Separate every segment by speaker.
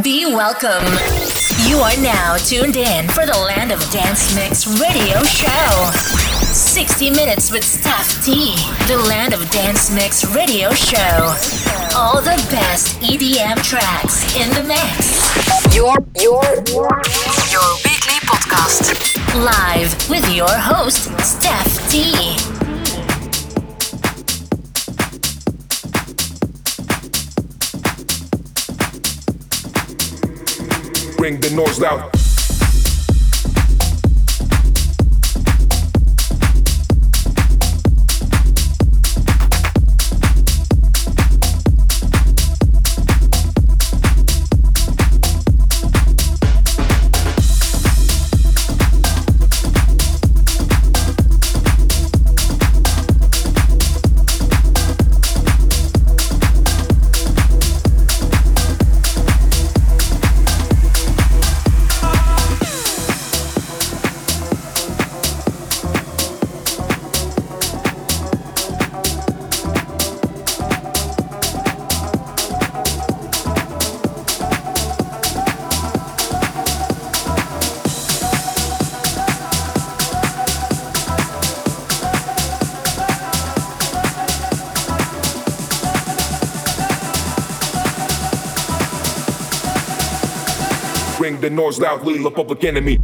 Speaker 1: Be welcome. You are now tuned in for the Land of Dance Mix radio show. 60 minutes with Stef T. The Land of Dance Mix radio show. All the best EDM tracks in the mix.
Speaker 2: Your, your, your, your weekly podcast.
Speaker 1: Live with your host, Stef T.
Speaker 3: bring the noise loud. Noise loudly, the public enemy.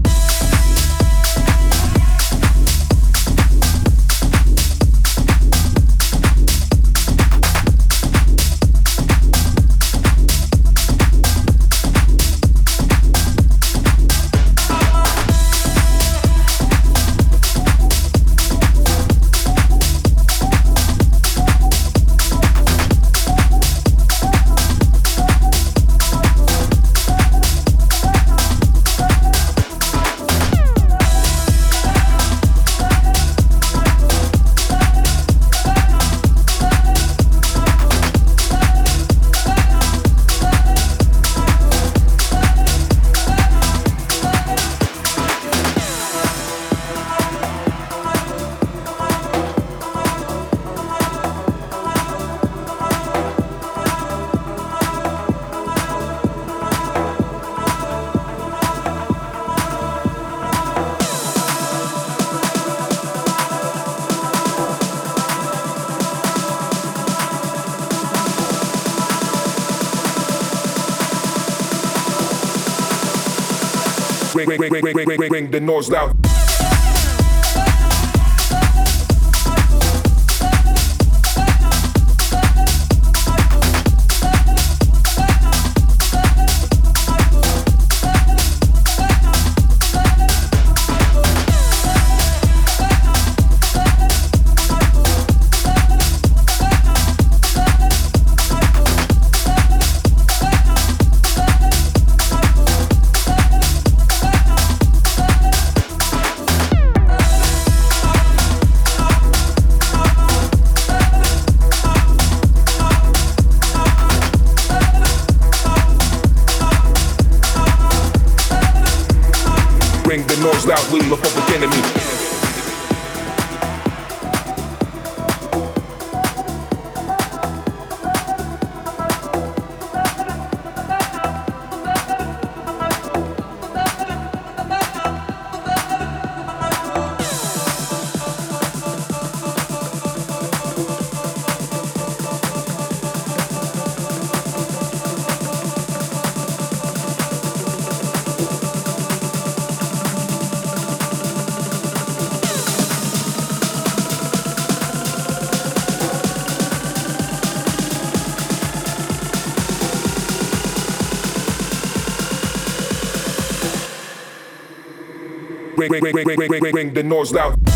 Speaker 3: Ring, ring, ring, ring, ring, ring, the noise loud. Ring, ring, ring, ring, ring, ring, ring the noise loud.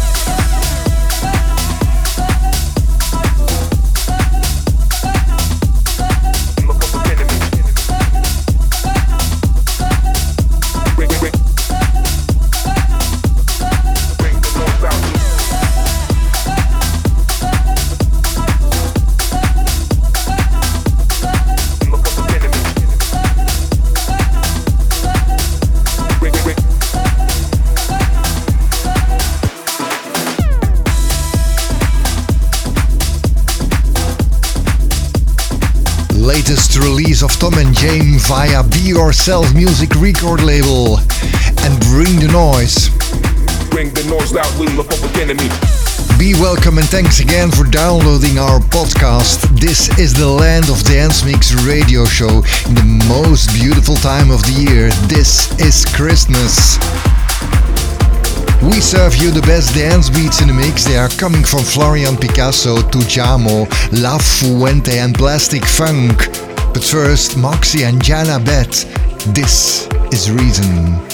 Speaker 4: Tom and Jame via Be Yourself Music record label and Bring the Noise.
Speaker 5: Bring the noise loud, will the public enemy.
Speaker 4: Be welcome and thanks again for downloading our podcast. This is the Land of Dance Mix radio show in the most beautiful time of the year. This is Christmas. We serve you the best dance beats in the mix. They are coming from Florian Picasso Tujamo, La Fuente and Plastik Funk. First, Moksi and Jannah Beth. This is Reason.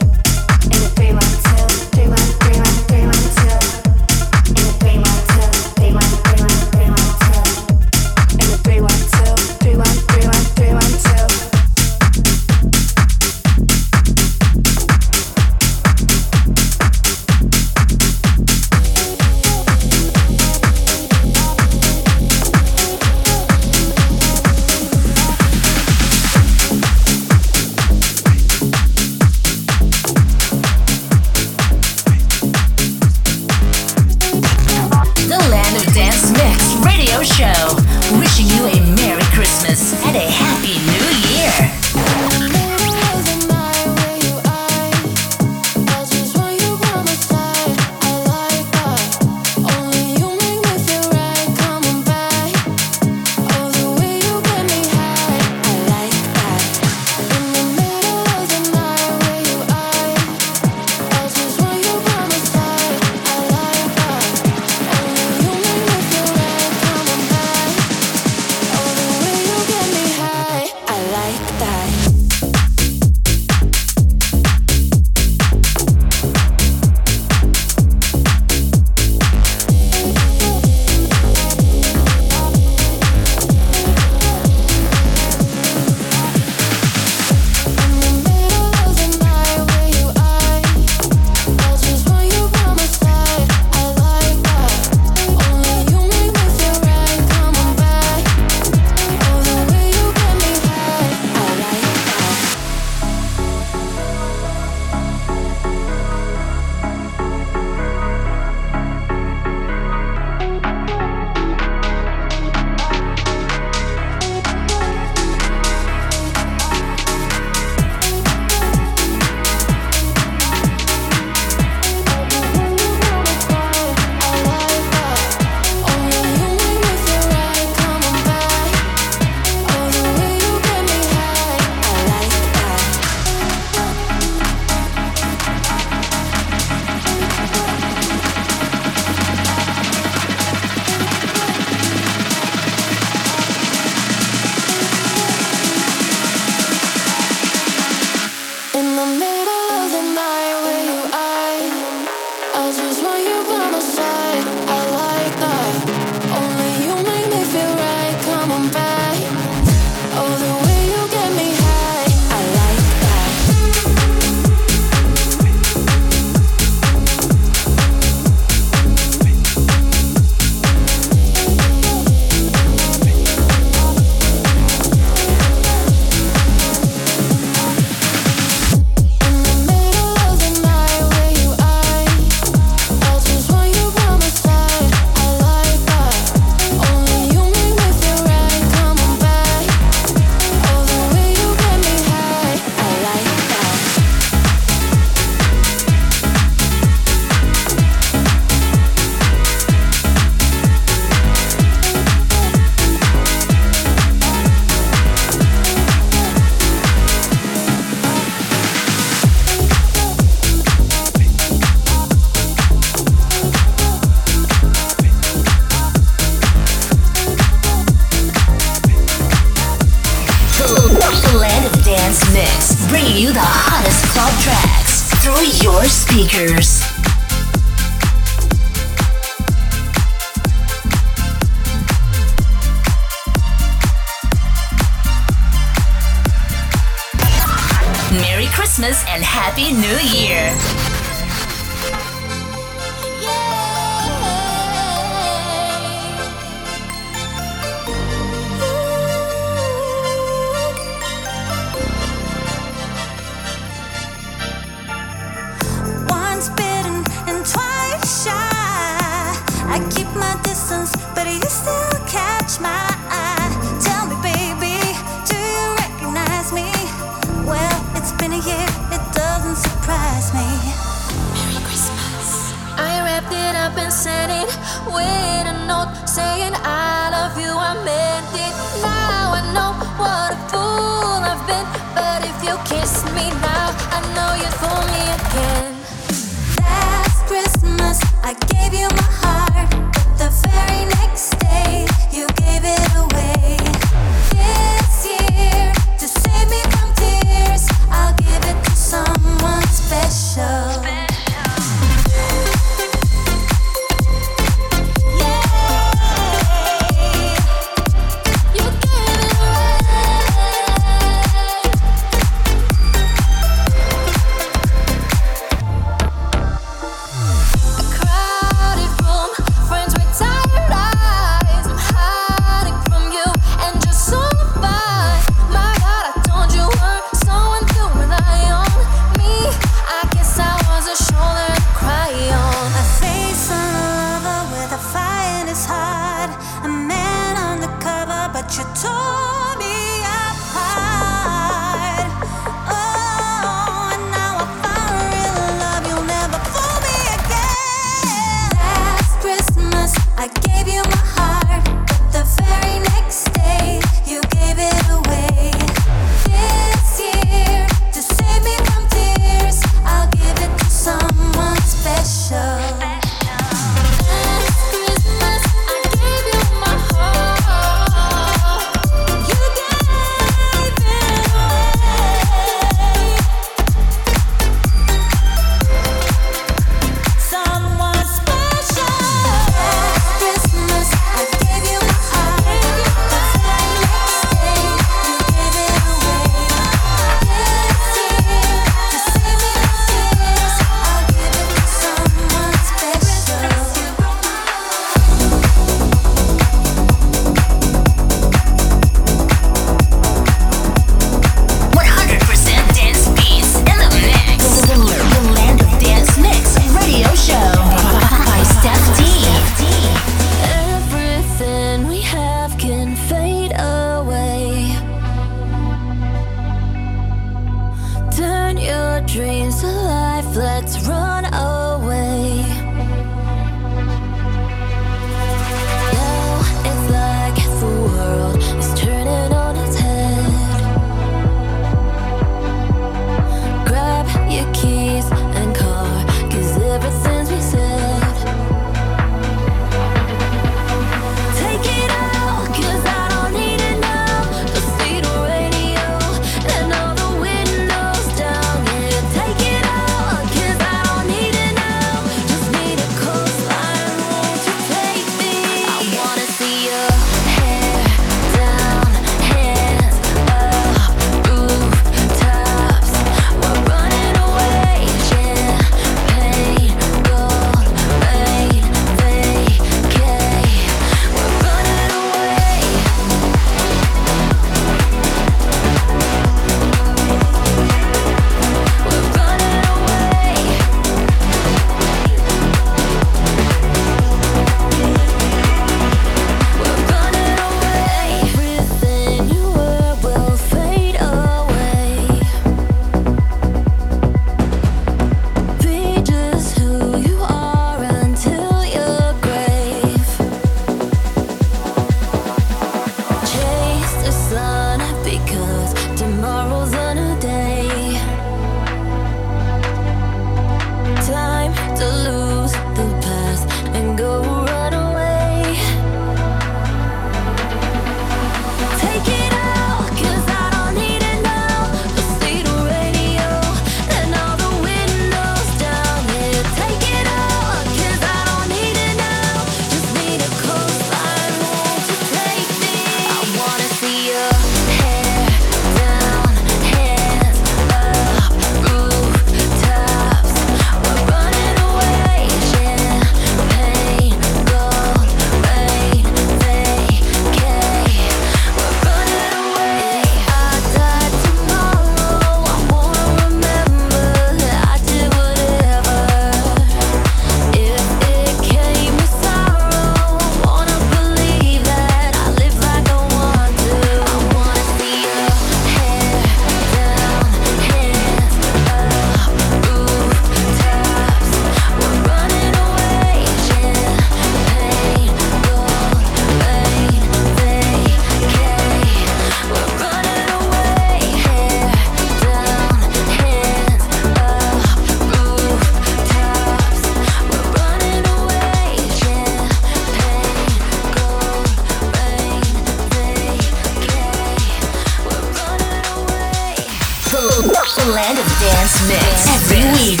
Speaker 6: Mix every week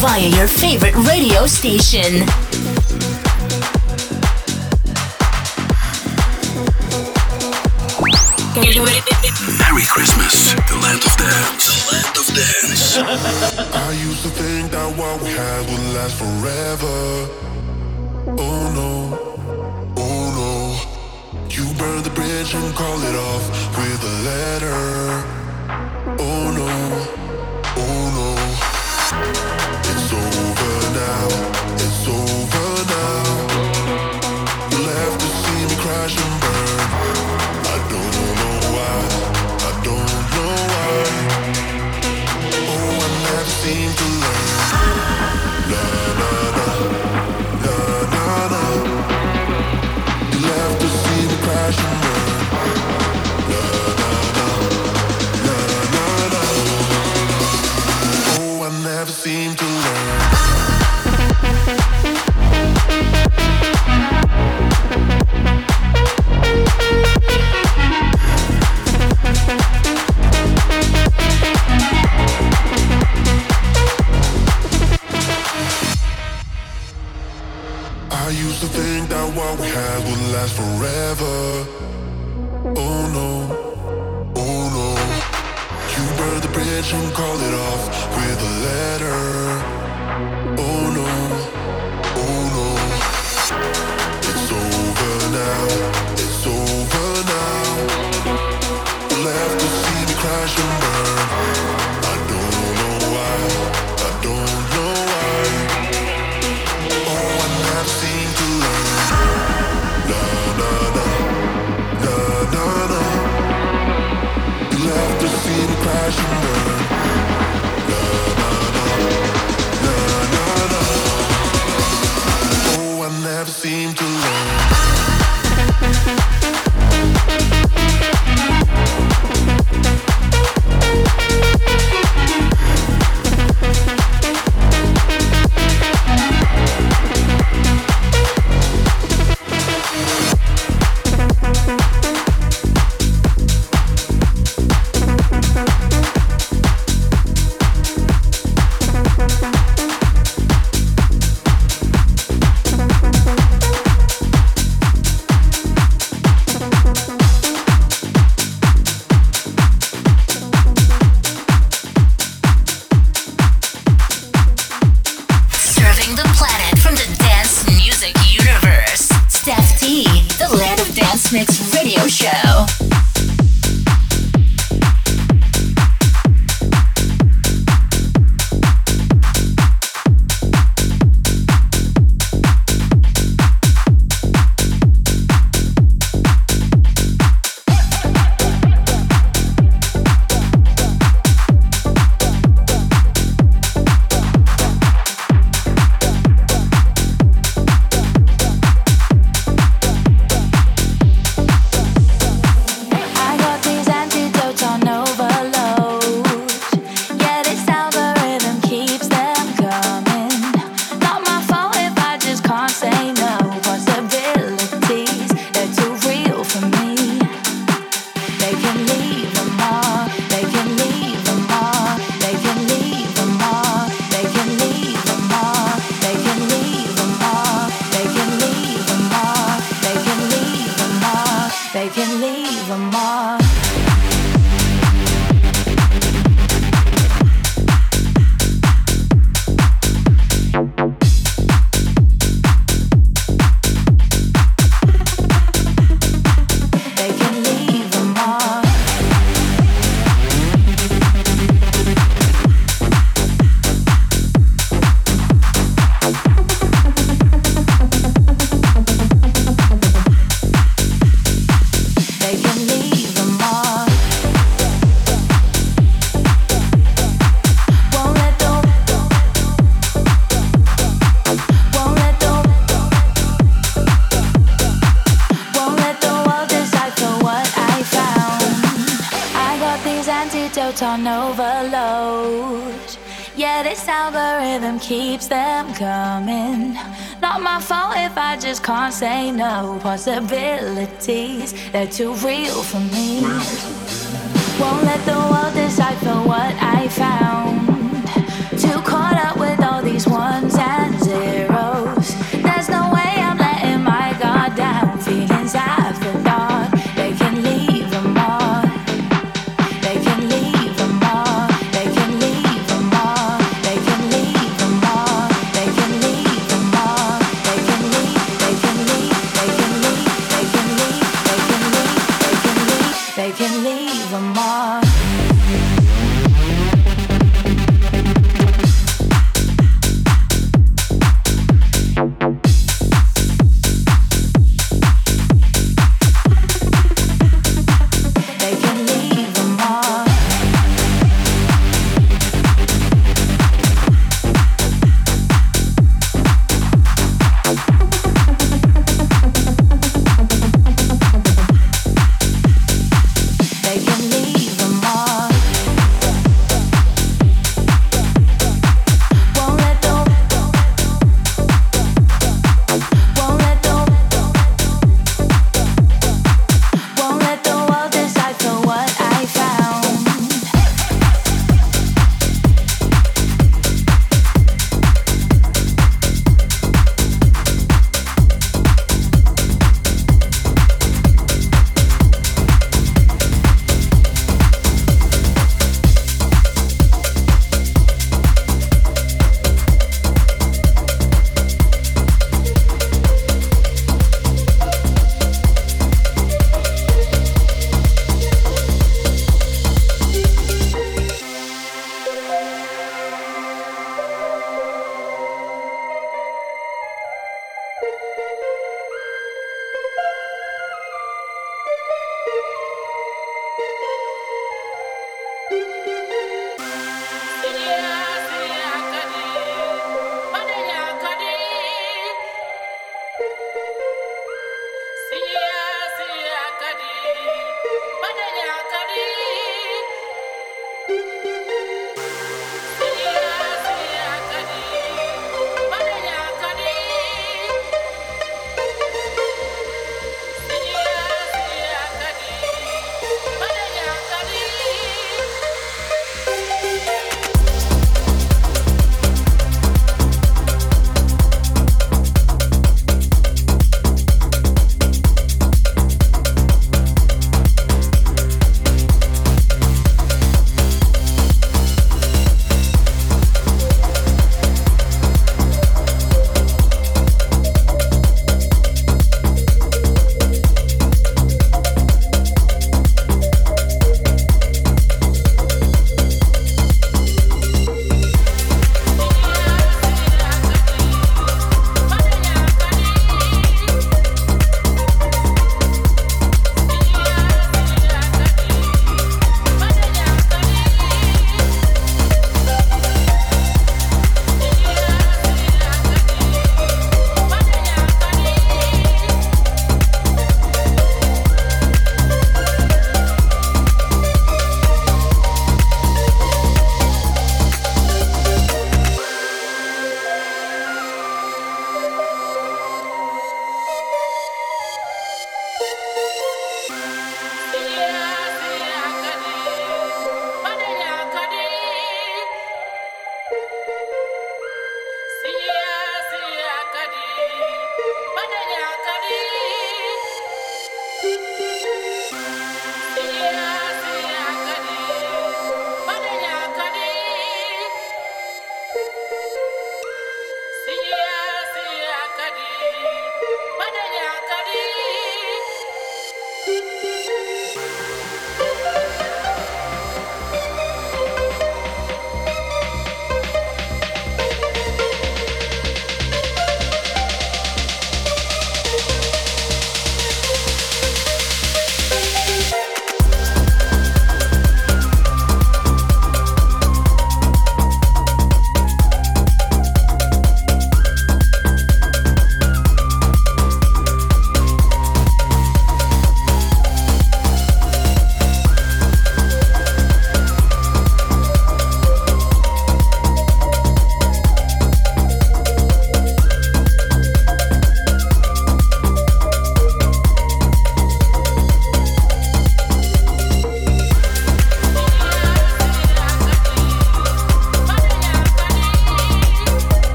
Speaker 6: via your favorite radio station.
Speaker 7: Merry Christmas, the land of dance. The land of dance.
Speaker 5: I used to think that what we had would last forever. Oh no, oh no. You burned the bridge and called it off with a letter. Oh no,
Speaker 8: can't say no. Possibilities, they're too real for me. Won't let the world decide for what I found.
Speaker 9: even more.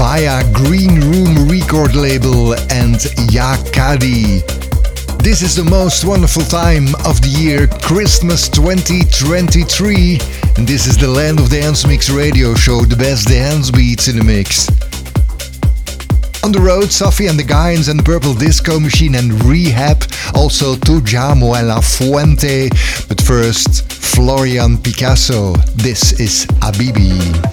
Speaker 9: Via Green Room record label and Yakadi. This is the most wonderful time of the year, Christmas 2023, and this is the Land of Dance Mix radio show, the best dance beats in the mix. On the road, Sophie and the Giants and the Purple Disco Machine and R3HAB, also Tujamo and La Fuente. But first, Florian Picasso. This is Habibi.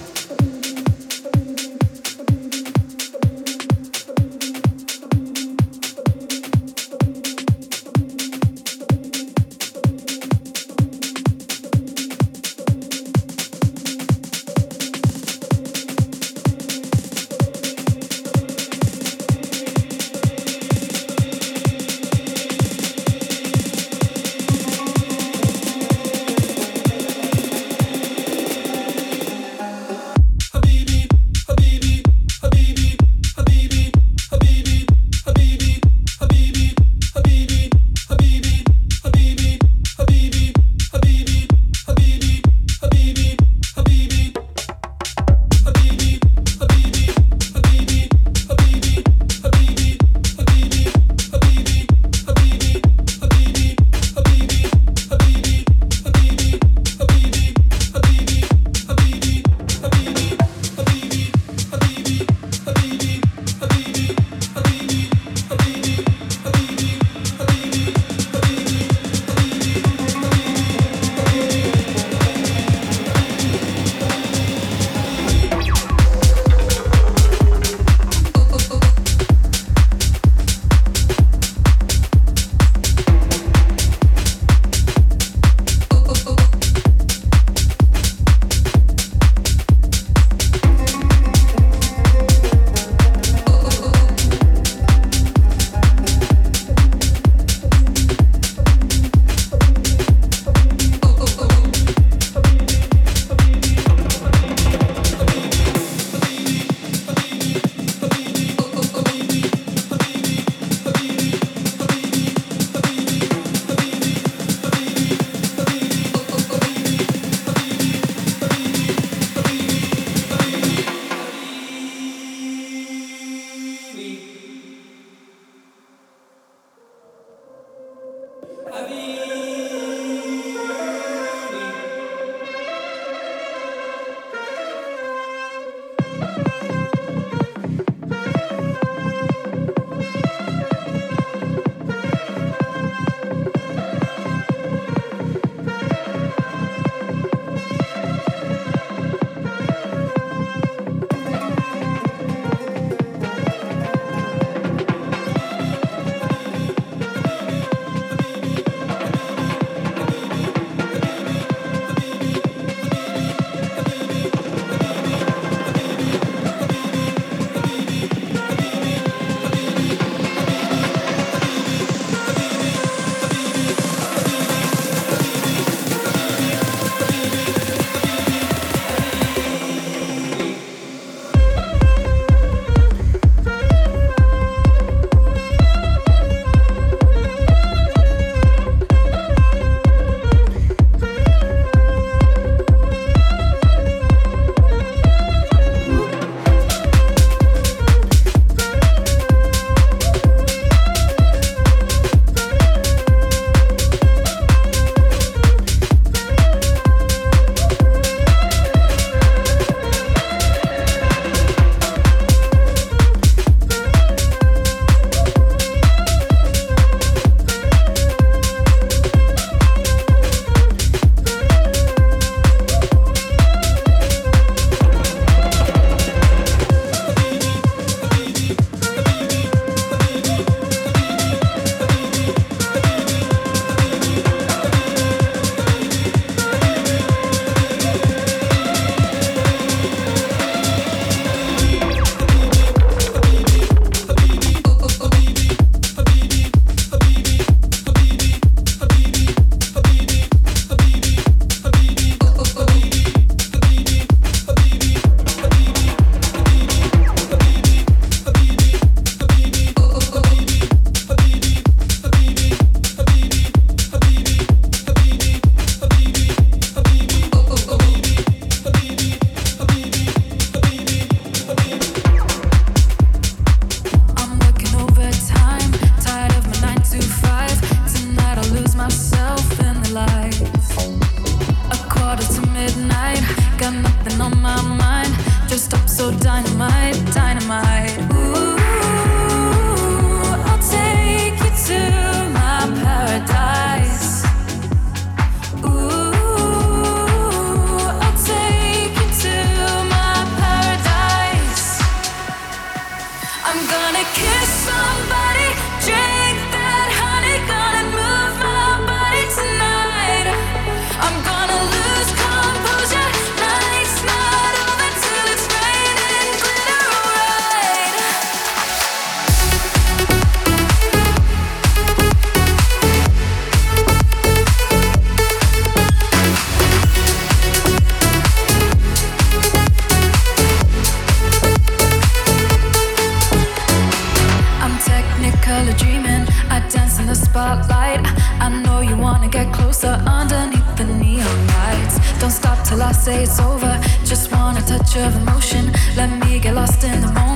Speaker 6: say it's over. Just want a touch of emotion. Let me get lost in the moment.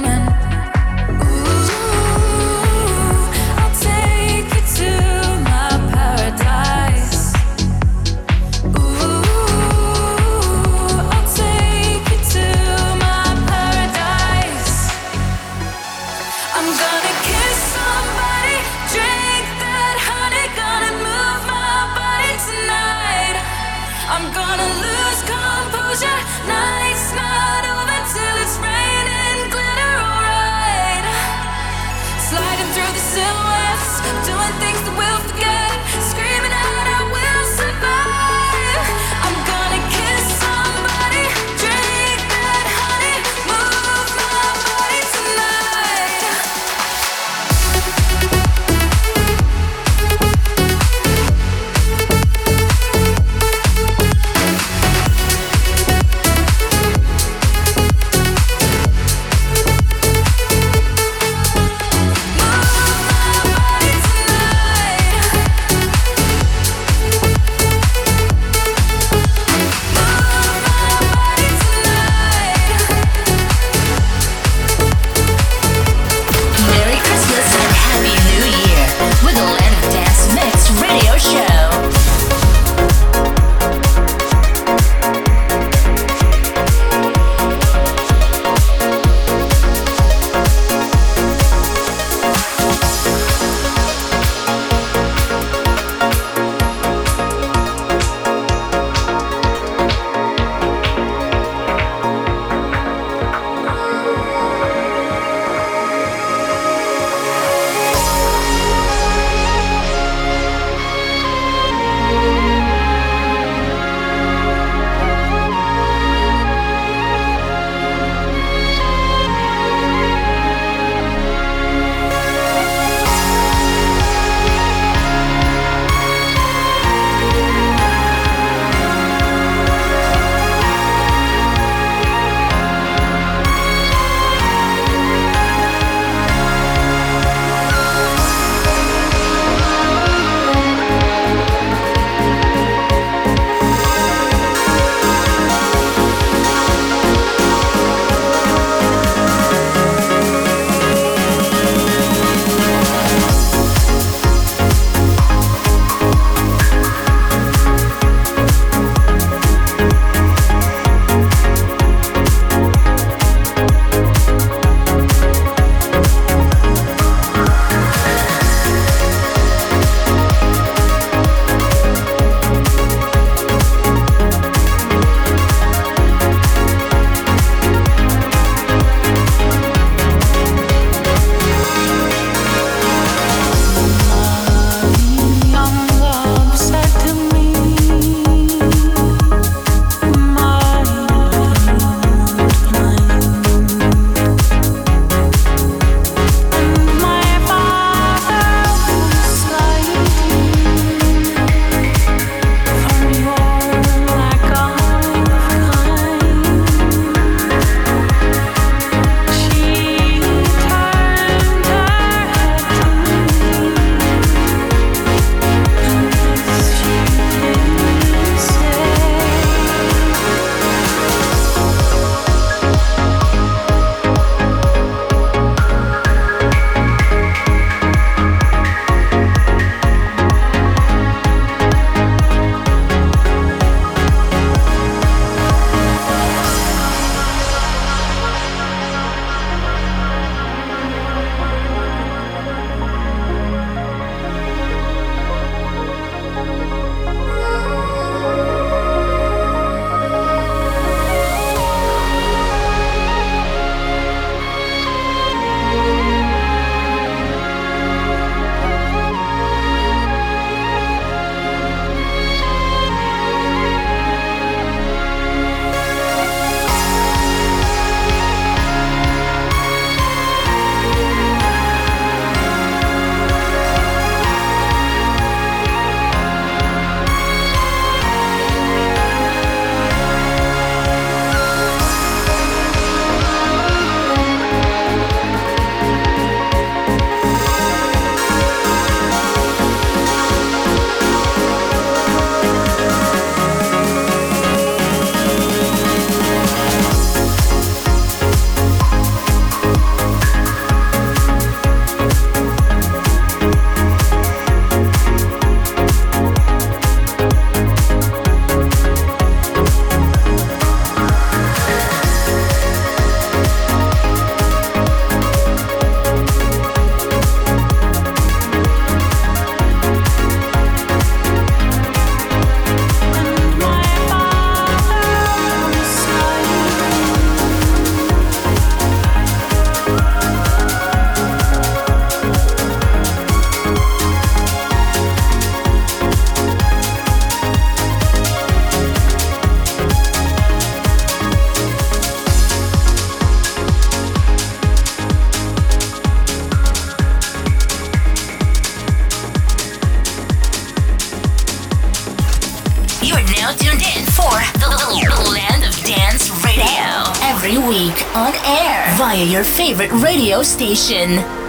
Speaker 6: Via your favorite radio station.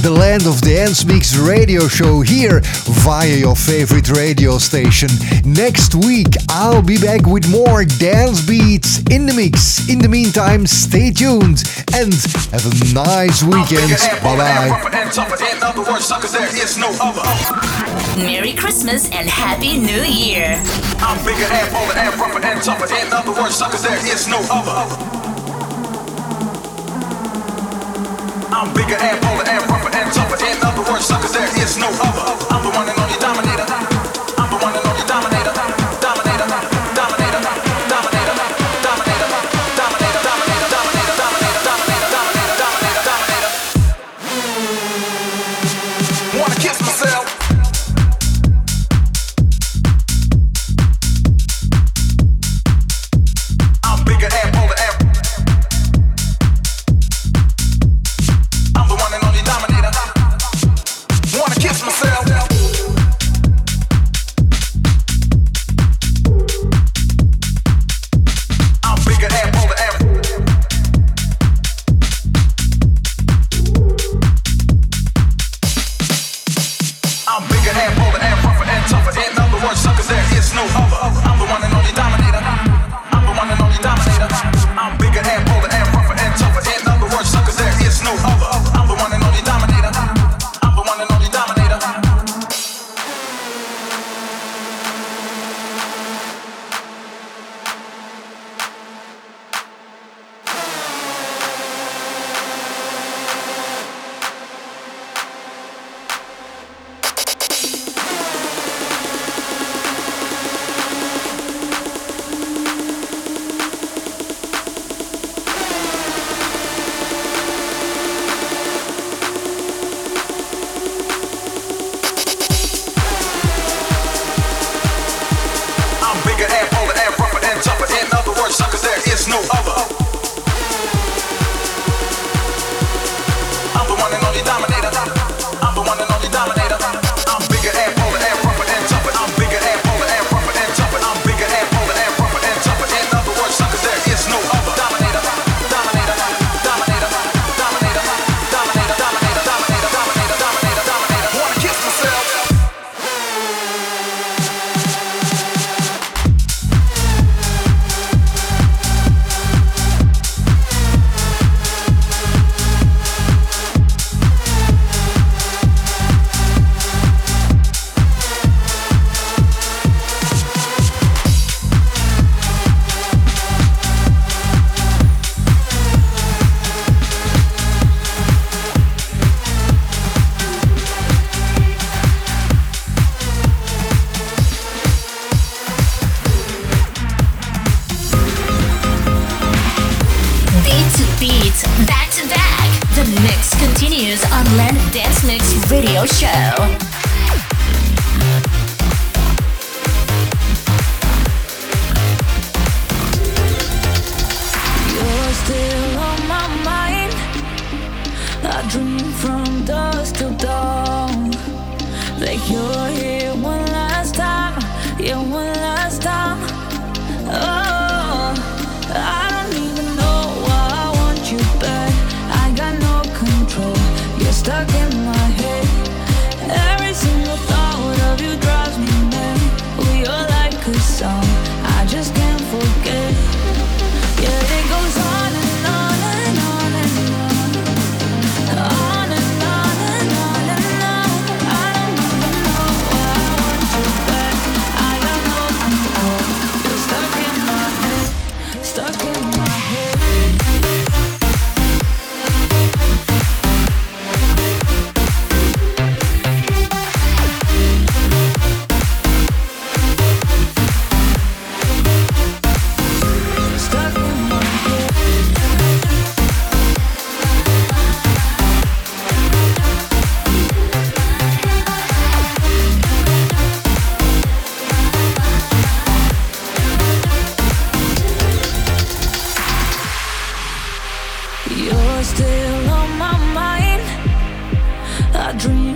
Speaker 9: The Land of the Dance Mix radio show here via your favorite radio station. Next week, I'll be back with more dance beats in the mix. In the meantime, stay tuned and have a nice weekend. Bye bye.
Speaker 10: Merry Christmas and Happy New Year. I'm bigger and bolder and rougher and tougher. In other words, suckers, there is no other. I'm bigger and bolder and rougher and tougher. In other words, suckers, there is no other. I'm the one and only dominator.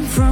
Speaker 4: You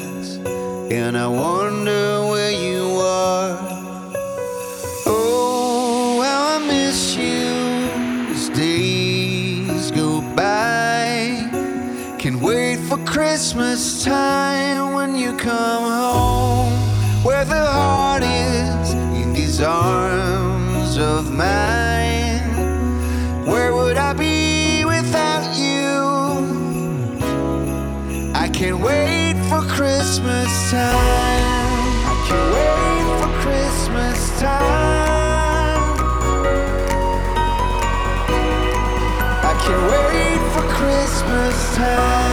Speaker 11: and I wonder where you are. Oh, how I miss you as days go by. Can wait for Christmas time when you come home, where the heart is in these arms of mine. Christmas time. I can't wait for Christmas time. I can't wait for Christmas time.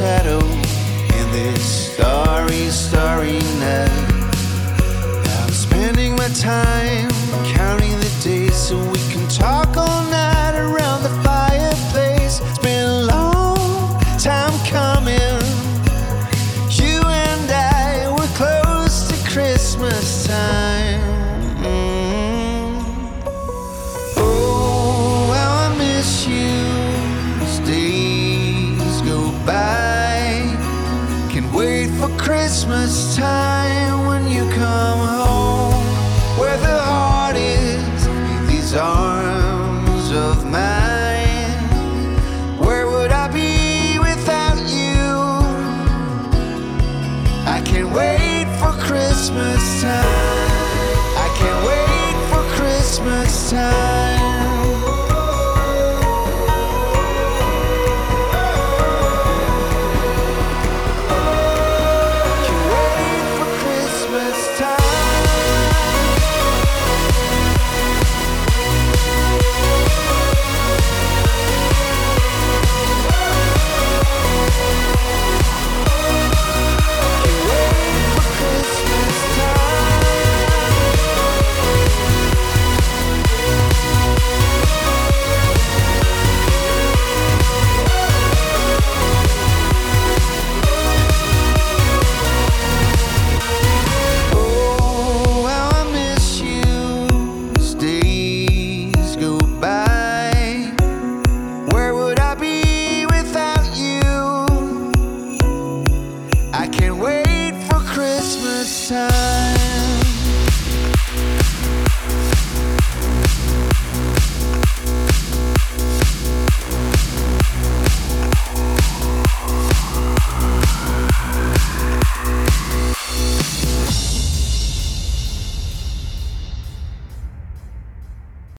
Speaker 11: Shadow in this starry, starry night. I'm spending my time counting the days so we can talk all